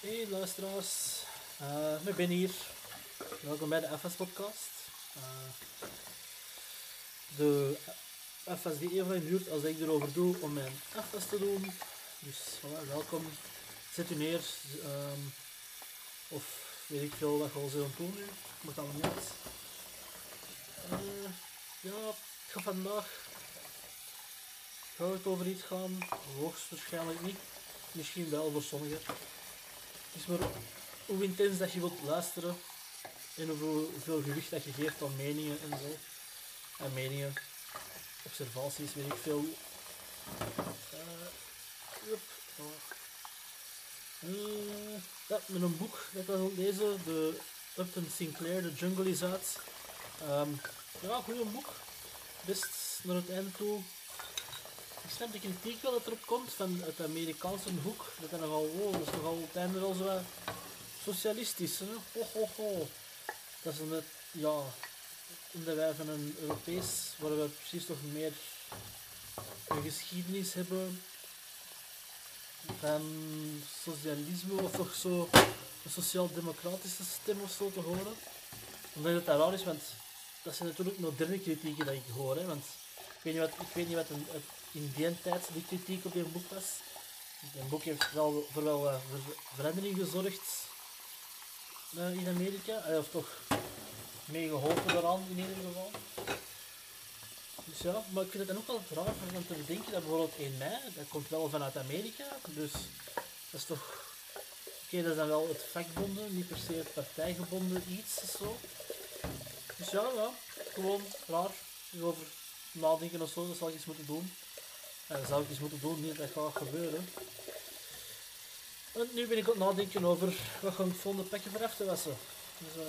Hey luisteraars, uh, ik ben hier. Welkom bij de FS podcast. Uh, de FS die even lang duurt als ik erover doe om mijn FS te doen. Dus welkom. Zet u neer. Um, of weet ik veel wat je al zullen doen nu. Moet allemaal niet. Uh, ja, ik ga vandaag. Gaat het over iets gaan? Hoogstwaarschijnlijk niet. Misschien wel voor sommigen. Dus maar hoe intens dat je wilt luisteren en hoeveel gewicht dat je geeft aan meningen en zo. En meningen, observaties, weet ik veel. Uh, ja, met een boek dat ik wil lezen, de Upton Sinclair, The Jungle is uit. Um, ja, goed boek. Best naar het eind toe ik snap de kritiek wel dat erop komt van het Amerikaanse hoek. Dat is nogal, oh, dat is nogal het einde wel zo socialistisch. Hè? Ho, ho, ho. Dat is een, ja, omdat wij van een Europees, waar we precies toch meer een geschiedenis hebben van socialisme of toch zo een sociaal-democratische stem of zo te horen. Omdat het raar is, want dat zijn natuurlijk moderne kritieken die ik hoor. Hè, want ik weet niet wat, ik weet niet wat een, in die tijd die kritiek op je boek was. Het boek heeft wel voor wel uh, verandering gezorgd uh, in Amerika, of toch meegeholpen daaraan in ieder geval. Dus ja, maar ik vind het dan ook wel raar om te bedenken dat bijvoorbeeld 1 mei, dat komt wel vanuit Amerika, dus dat is toch... Oké, dat is dan wel het vakbonden, niet per se het partijgebonden iets of zo. Dus ja, ja, gewoon raar, over nadenken of zo, dat zal ik iets moeten doen. En zou ik iets moeten doen, niet dat gaat gebeuren. En nu ben ik aan het nadenken over wat ga ik volgende pakje voor af te wassen. Dus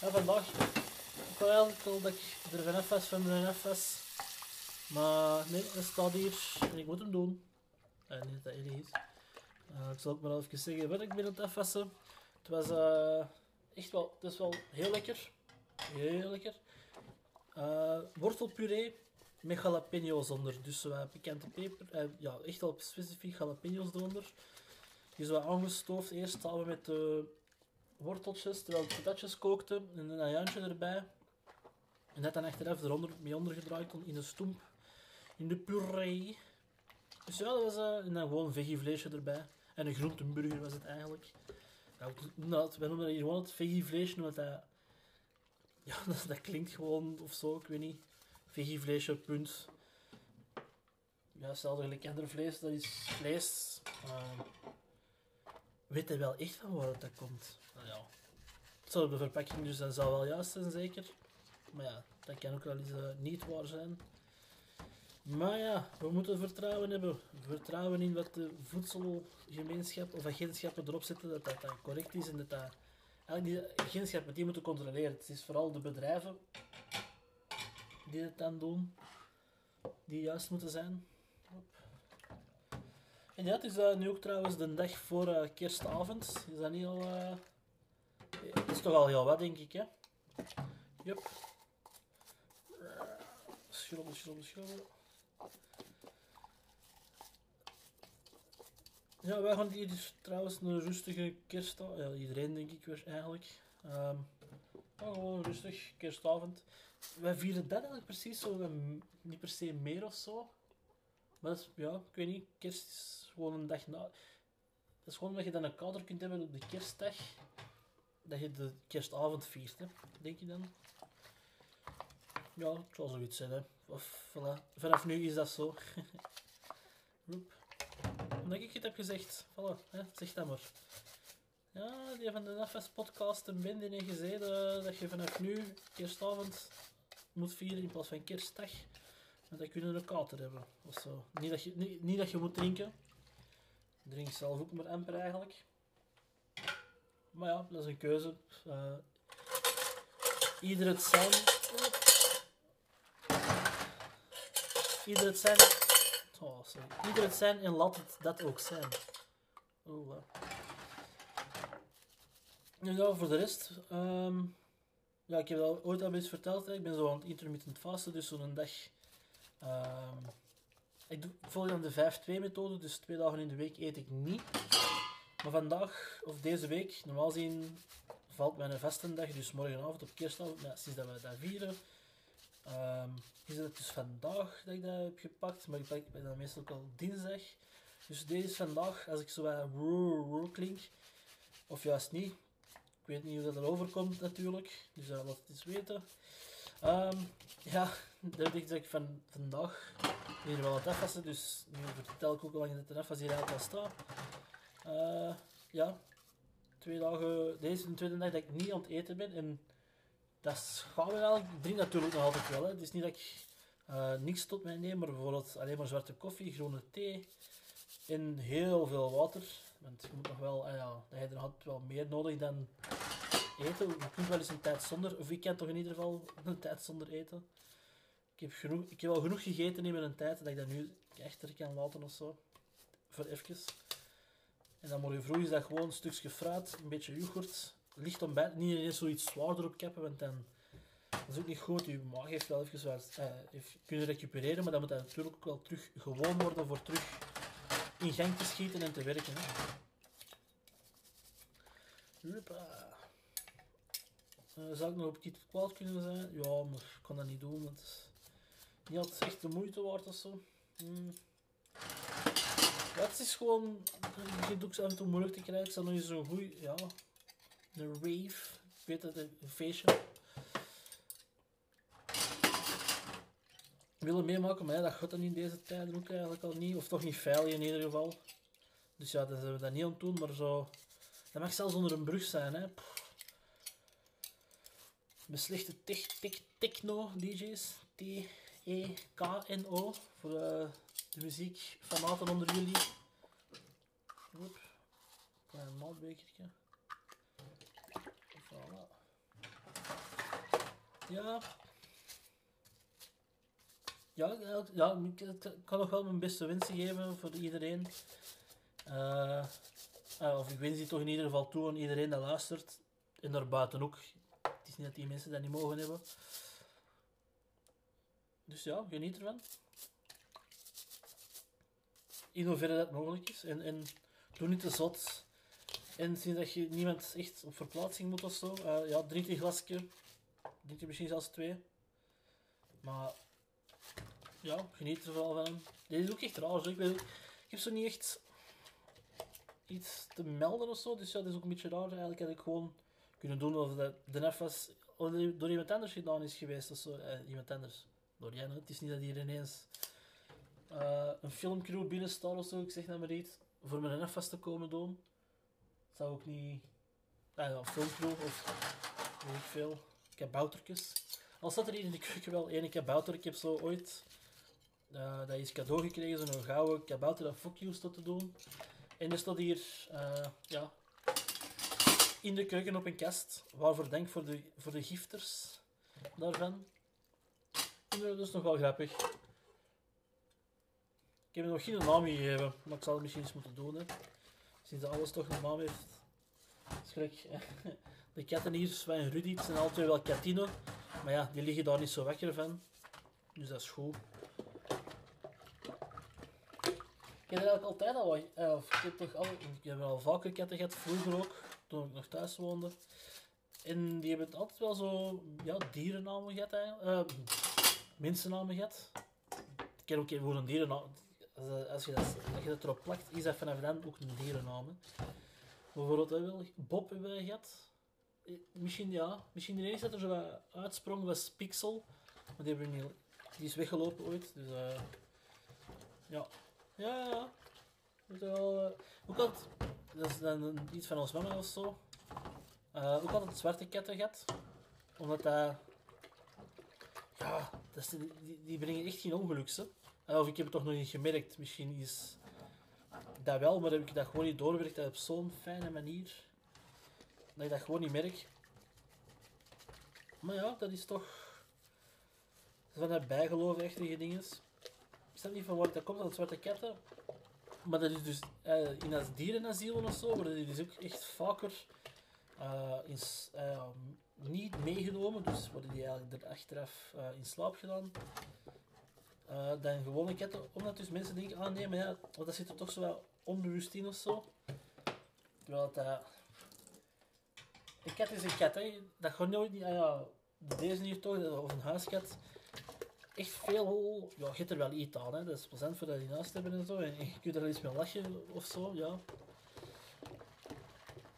ja, vandaag, ik wil al dat ik er vanaf was van mijn FS. Maar nee, dat staat hier en ik moet hem doen. En niet dat erg is. Uh, ik zal ook maar even zeggen wat ik ben aan het afwassen. Het was uh, echt wel, het is wel heel lekker. Heel lekker. Uh, wortelpuree met jalapenos onder. Dus wat pikante peper. Eh, ja, echt wel specifiek jalapenos eronder. Die zo aangestoofd. Eerst samen met de worteltjes, terwijl de patatjes kookte. En een ajuintje erbij. En dat dan achteraf eronder mee ondergedraaid in de stoemp. In de puree. Dus ja, dat was uh, en dan gewoon veggievleesje erbij. En een groentenburger was het eigenlijk. Ja, we noemen dat hier gewoon het veggievleesje, omdat dat... Ja, dat, dat klinkt gewoon of zo, ik weet niet veggievleesje, punt. Ja, hetzelfde gelijk ander vlees, dat is vlees. Uh, weet hij wel echt van waar dat komt? Nou ja. Het zou de verpakking dus dan zou wel juist zijn, zeker. Maar ja, dat kan ook wel eens uh, niet waar zijn. Maar ja, we moeten vertrouwen hebben. Vertrouwen in wat de voedselgemeenschap of agentschappen erop zetten, dat dat, dat correct is en dat dat... Eigenlijk die agentschappen die moeten controleren. Het is vooral de bedrijven die het dan doen, die juist moeten zijn. En ja, het is uh, nu ook trouwens de dag voor uh, kerstavond. Is dat niet al... Uh... Het is toch al heel wat, denk ik, hè? Jup. Schrobbel, schrobbel, schrobbel. Ja, wij gaan hier dus trouwens een rustige kerstavond. Iedereen denk ik weer eigenlijk. Um, gewoon rustig, kerstavond wij vieren dat eigenlijk precies zo, niet per se meer of zo. Maar ja, ik weet niet, kerst is gewoon een dag na. Dat is gewoon omdat je dan een kader kunt hebben op de kerstdag, dat je de kerstavond viert, hè. denk je dan? Ja, het zal zoiets zijn, hè. Of, voilà. Vanaf nu is dat zo. Roep. Omdat ik het heb gezegd, voilà, hè, zeg dat maar. Ja, die van de NFS podcast en Ben die heeft gezegd dat je vanaf nu kerstavond moet vieren in plaats van kerstdag. Want dan kunnen een kater hebben. Of zo. Niet, dat je, niet, dat je moet drinken. Drink zelf ook maar amper eigenlijk. Maar ja, dat is een keuze. Uh, ieder het zijn. Ieder het zijn. Oh. Ieder het zijn en laat het dat ook zijn. Wow. Nu ja, voor de rest. Um, ja, ik heb al ooit al eens verteld. Hè. Ik ben zo aan het intermittent vasten, dus zo'n dag. Um, ik doe, volg dan de 5-2 methode, dus twee dagen in de week eet ik niet. Maar vandaag, of deze week, normaal gezien valt mijn vastendag, dus morgenavond op kerstavond, sinds dat we dat vieren, ehm, is het dus vandaag dat ik dat heb gepakt, maar ik pak dat meestal ook al dinsdag. Dus deze is vandaag, als ik zo roer, klink, of juist niet. Ik weet niet hoe dat erover komt natuurlijk, dus uh, laat het eens weten. Ehm, ja, dat ik dat ik van vandaag hier wel het afwassen, dus nu vertel ik ook hoe lang het afwas hier eigenlijk al staat. Uh, ja, twee dagen, deze is de tweede dag dat ik niet aan het eten ben en dat gaan we eigenlijk. Drink natuurlijk nog altijd wel, hè. het is niet dat ik uh, niks tot mij neem, maar bijvoorbeeld alleen maar zwarte koffie, groene thee en heel veel water. Want je moet nog wel, ja, dat je er altijd wel meer nodig dan eten. Je kunt wel eens een tijd zonder, of ik kan toch in ieder geval een tijd zonder eten. Ik heb, genoeg, ik heb al genoeg gegeten in mijn tijd dat ik dat nu echt er kan laten of zo. Voor even. En dan morgen vroeg is dat gewoon een stukje fruit, een beetje yoghurt, licht ontbijt. Niet eens zoiets zwaarder op kappen, want dan dat is ook niet goed. Je maag heeft wel even wat, uh, kunnen recupereren, maar dan moet dat natuurlijk ook wel terug gewoon worden voor terug in gang te schieten en te werken. Hè. Uh, zou ik nog op Kit kwaad kunnen zijn? Ja, maar ik kan dat niet doen, want het is niet altijd echt de moeite waard of zo. Hmm. Ja, het is gewoon, je doet af en toe moeilijk te krijgen. Is nog eens zo'n goeie, ja, een rave. Ik weet het, een feestje. willen meemaken, maar dat gaat dan in deze tijden ook eigenlijk al niet. Of toch niet veilig in ieder geval. Dus ja, dan zijn we dat niet aan het doen, maar zo... Dat mag zelfs onder een brug zijn, hè. Beslechte techno-dj's. T-E-K-N-O. Voor uh, de muziekfanaten onder jullie. Klein malbekertje. Voilà. Ja. Ja, ja, ik kan nog wel mijn beste wensen geven voor iedereen. Uh, of ik wens die toch in ieder geval toe aan iedereen dat luistert. En daarbuiten ook. Het is niet dat die mensen dat niet mogen hebben. Dus ja, geniet ervan. In hoeverre dat mogelijk is. En, en doe niet te zot. En zie dat je niemand echt op verplaatsing moet of zo. Uh, ja, drink een glasje. Drink je misschien zelfs twee. Maar ja, geniet er wel van. Dit is ook echt raar. Ik, ik heb zo niet echt iets te melden of zo. Dus ja, dat is ook een beetje raar. Eigenlijk had ik gewoon kunnen doen of de, de FS door iemand anders gedaan is geweest of zo. Eh, iemand anders. Door jij, Het is niet dat hier ineens uh, een filmcrew binnenstaat of zo. Ik zeg nou maar iets. Voor mijn FS te komen doen. Dat zou ook niet... Ah, ja, filmcrew of... Weet ik veel. Kaboutertjes. Al zat er hier in de keuken wel één kabouter. Ik heb zo ooit... Uh, dat is cadeau gekregen, zo'n gouden kabouter dat fuck you te doen. En er staat hier, uh, ja, in de keuken op een kast. Waarvoor denk voor de, voor de gifters daarvan. En dat is nog wel grappig. Ik heb nog geen naam gegeven, maar ik zal het misschien eens moeten doen. Hè. Sinds dat alles toch een naam heeft. Schrik. De katten hier, Sven en Rudy, het zijn altijd wel katino. Maar ja, die liggen daar niet zo wakker van. Dus dat is goed. Ik heb eigenlijk altijd al wat... Uh, ik heb toch al, ik heb al vaker katten gehad, vroeger ook, toen ik nog thuis woonde. En die hebben altijd wel zo, ja, dierennamen gehad eigenlijk. Uh, mensennamen gehad. Ik ken ook voor een dierennaam. Als je, dat, als je dat erop plakt, is dat vanaf dan ook een dierennaam. Bijvoorbeeld, wel, Bob hebben we gehad. Eh, misschien ja, misschien de enige dat er zo uitsprong was Pixel. Maar die, hebben niet, die is weggelopen ooit. Dus uh, ja, ja, ja. Dat is wel, uh, ook dat is dan iets van ons mama of zo. Uh, ook altijd zwarte katten gehad. Omdat dat... Ja, dat is, die, brengen echt geen ongeluks, hè. Uh, of ik heb het toch nog niet gemerkt. Misschien is dat wel, maar heb ik dat gewoon niet doorgewerkt op zo'n fijne manier. Dat ik dat gewoon niet merk. Maar ja, dat is toch... van dat bijgeloofachtige dingen weet niet van waar dat komt, dat zwarte katten. Maar dat is dus uh, in als dierenasielen of zo, worden die dus ook echt vaker in, uh, niet meegenomen. Dus worden die eigenlijk er achteraf in slaap gedaan. dan gewone katten, omdat dus mensen denken, ah nee, ja, want dat zit er toch zo wel onbewust in of zo. Terwijl eh, een kat is een kat. Dat gaat nooit. Ah deze hier toch, of een huiskat. Echt veel... Ja, je hebt er wel iets aan, hè. Dat is plezant voor dat huis te hebben en zo. En je kunt er eens mee lachen of zo, ja.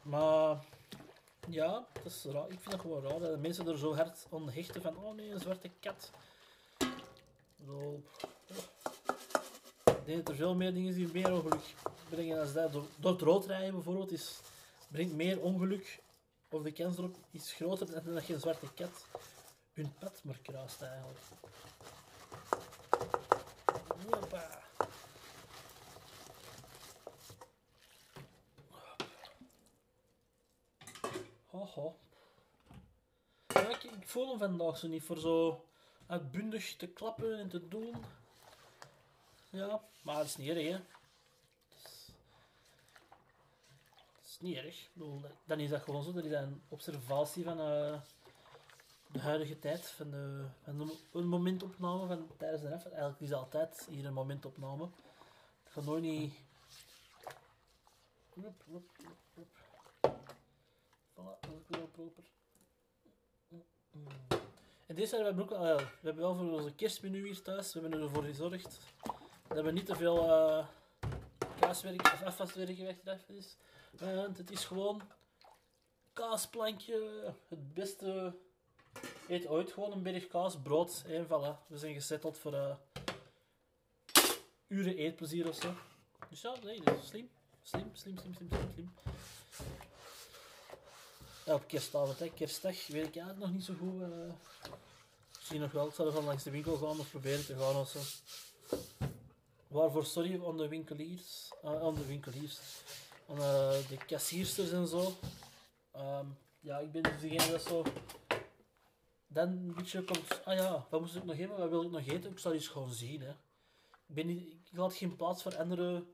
Maar... Ja, dat is raar. Ik vind dat gewoon raar dat mensen er zo hard aan hechten van oh nee, een zwarte kat. Zo. Ik denk dat er veel meer dingen die meer ongeluk brengen dan dat. Door, door het rood rijden bijvoorbeeld is, brengt meer ongeluk, of de kans erop is groter dan dat je een zwarte kat hun pad maar kruist eigenlijk. Hoppa. Ik, voel hem vandaag zo niet voor zo uitbundig te klappen en te doen. Ja, maar dat is niet erg, hè. Dat is, niet erg. Ik bedoel, dan is dat gewoon zo. Dat is een observatie van eh, de huidige tijd. Van, de, van een momentopname van tijdens de ref. Eigenlijk is altijd hier een momentopname. Het gaat nooit niet... Voilà, dat is ook wel proper. Mm. En deze hebben we ook, ah we hebben wel voor onze kerstmenu hier thuis, we hebben ervoor gezorgd dat we niet te veel eh kaaswerk of afwaswerk weggedacht is. Want het is gewoon kaasplankje, het beste eet ooit. Gewoon een berg kaas, brood en voilà. We zijn gesetteld voor eh uren eetplezier of zo. Dus ja, nee, dat is slim. Slim, slim, slim, slim, slim, slim. Ja, op kerstavond, hè. kerstdag, weet ik eigenlijk nog niet zo goed. eh misschien nog wel, ik zal ervan langs de winkel gaan of proberen te gaan of zo. Waarvoor sorry aan de winkeliers, eh, aan de winkeliers, aan eh, de kassiersters en zo. Ehm, ja, ik ben dus degene dat zo dan een beetje komt, ah ja, wat moest ik nog hebben, wat wil ik nog eten? Ik zal iets gewoon zien, hè. Ik, ben niet, ik geen plaats voor andere,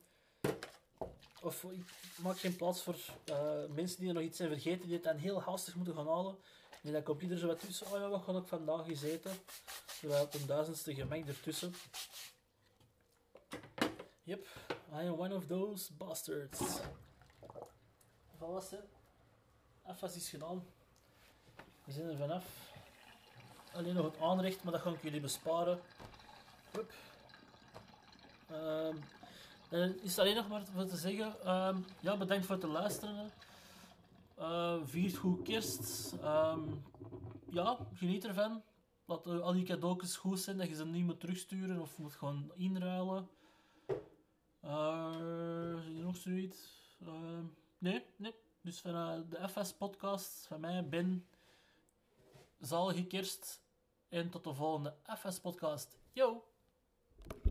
of ik maak geen plaats voor eh, mensen die er nog iets zijn vergeten, die het dan heel haastig moeten gaan halen. En dan komt ieder zo wat tussen, oh ja, wat ga ik vandaag eens eten? Terwijl een duizendste gemak ertussen. Yep, I am one of those bastards. Voilà, hè. Afwas is gedaan. We zijn er vanaf. Alleen nog het aanrecht, maar dat ga ik jullie besparen. Hup. Dan is alleen nog maar wat te zeggen. Ehm, ja, bedankt voor het luisteren. Uh, viert goed kerst. Ehm, ja, geniet ervan. Laat eh, al die cadeautjes goed zijn, dat je ze niet moet terugsturen of moet gewoon inruilen. Eh, is er nog zoiets? Nee, nee. Dus van de FS-podcast, van mij, Ben, zalige kerst. En tot de volgende FS-podcast. Yo!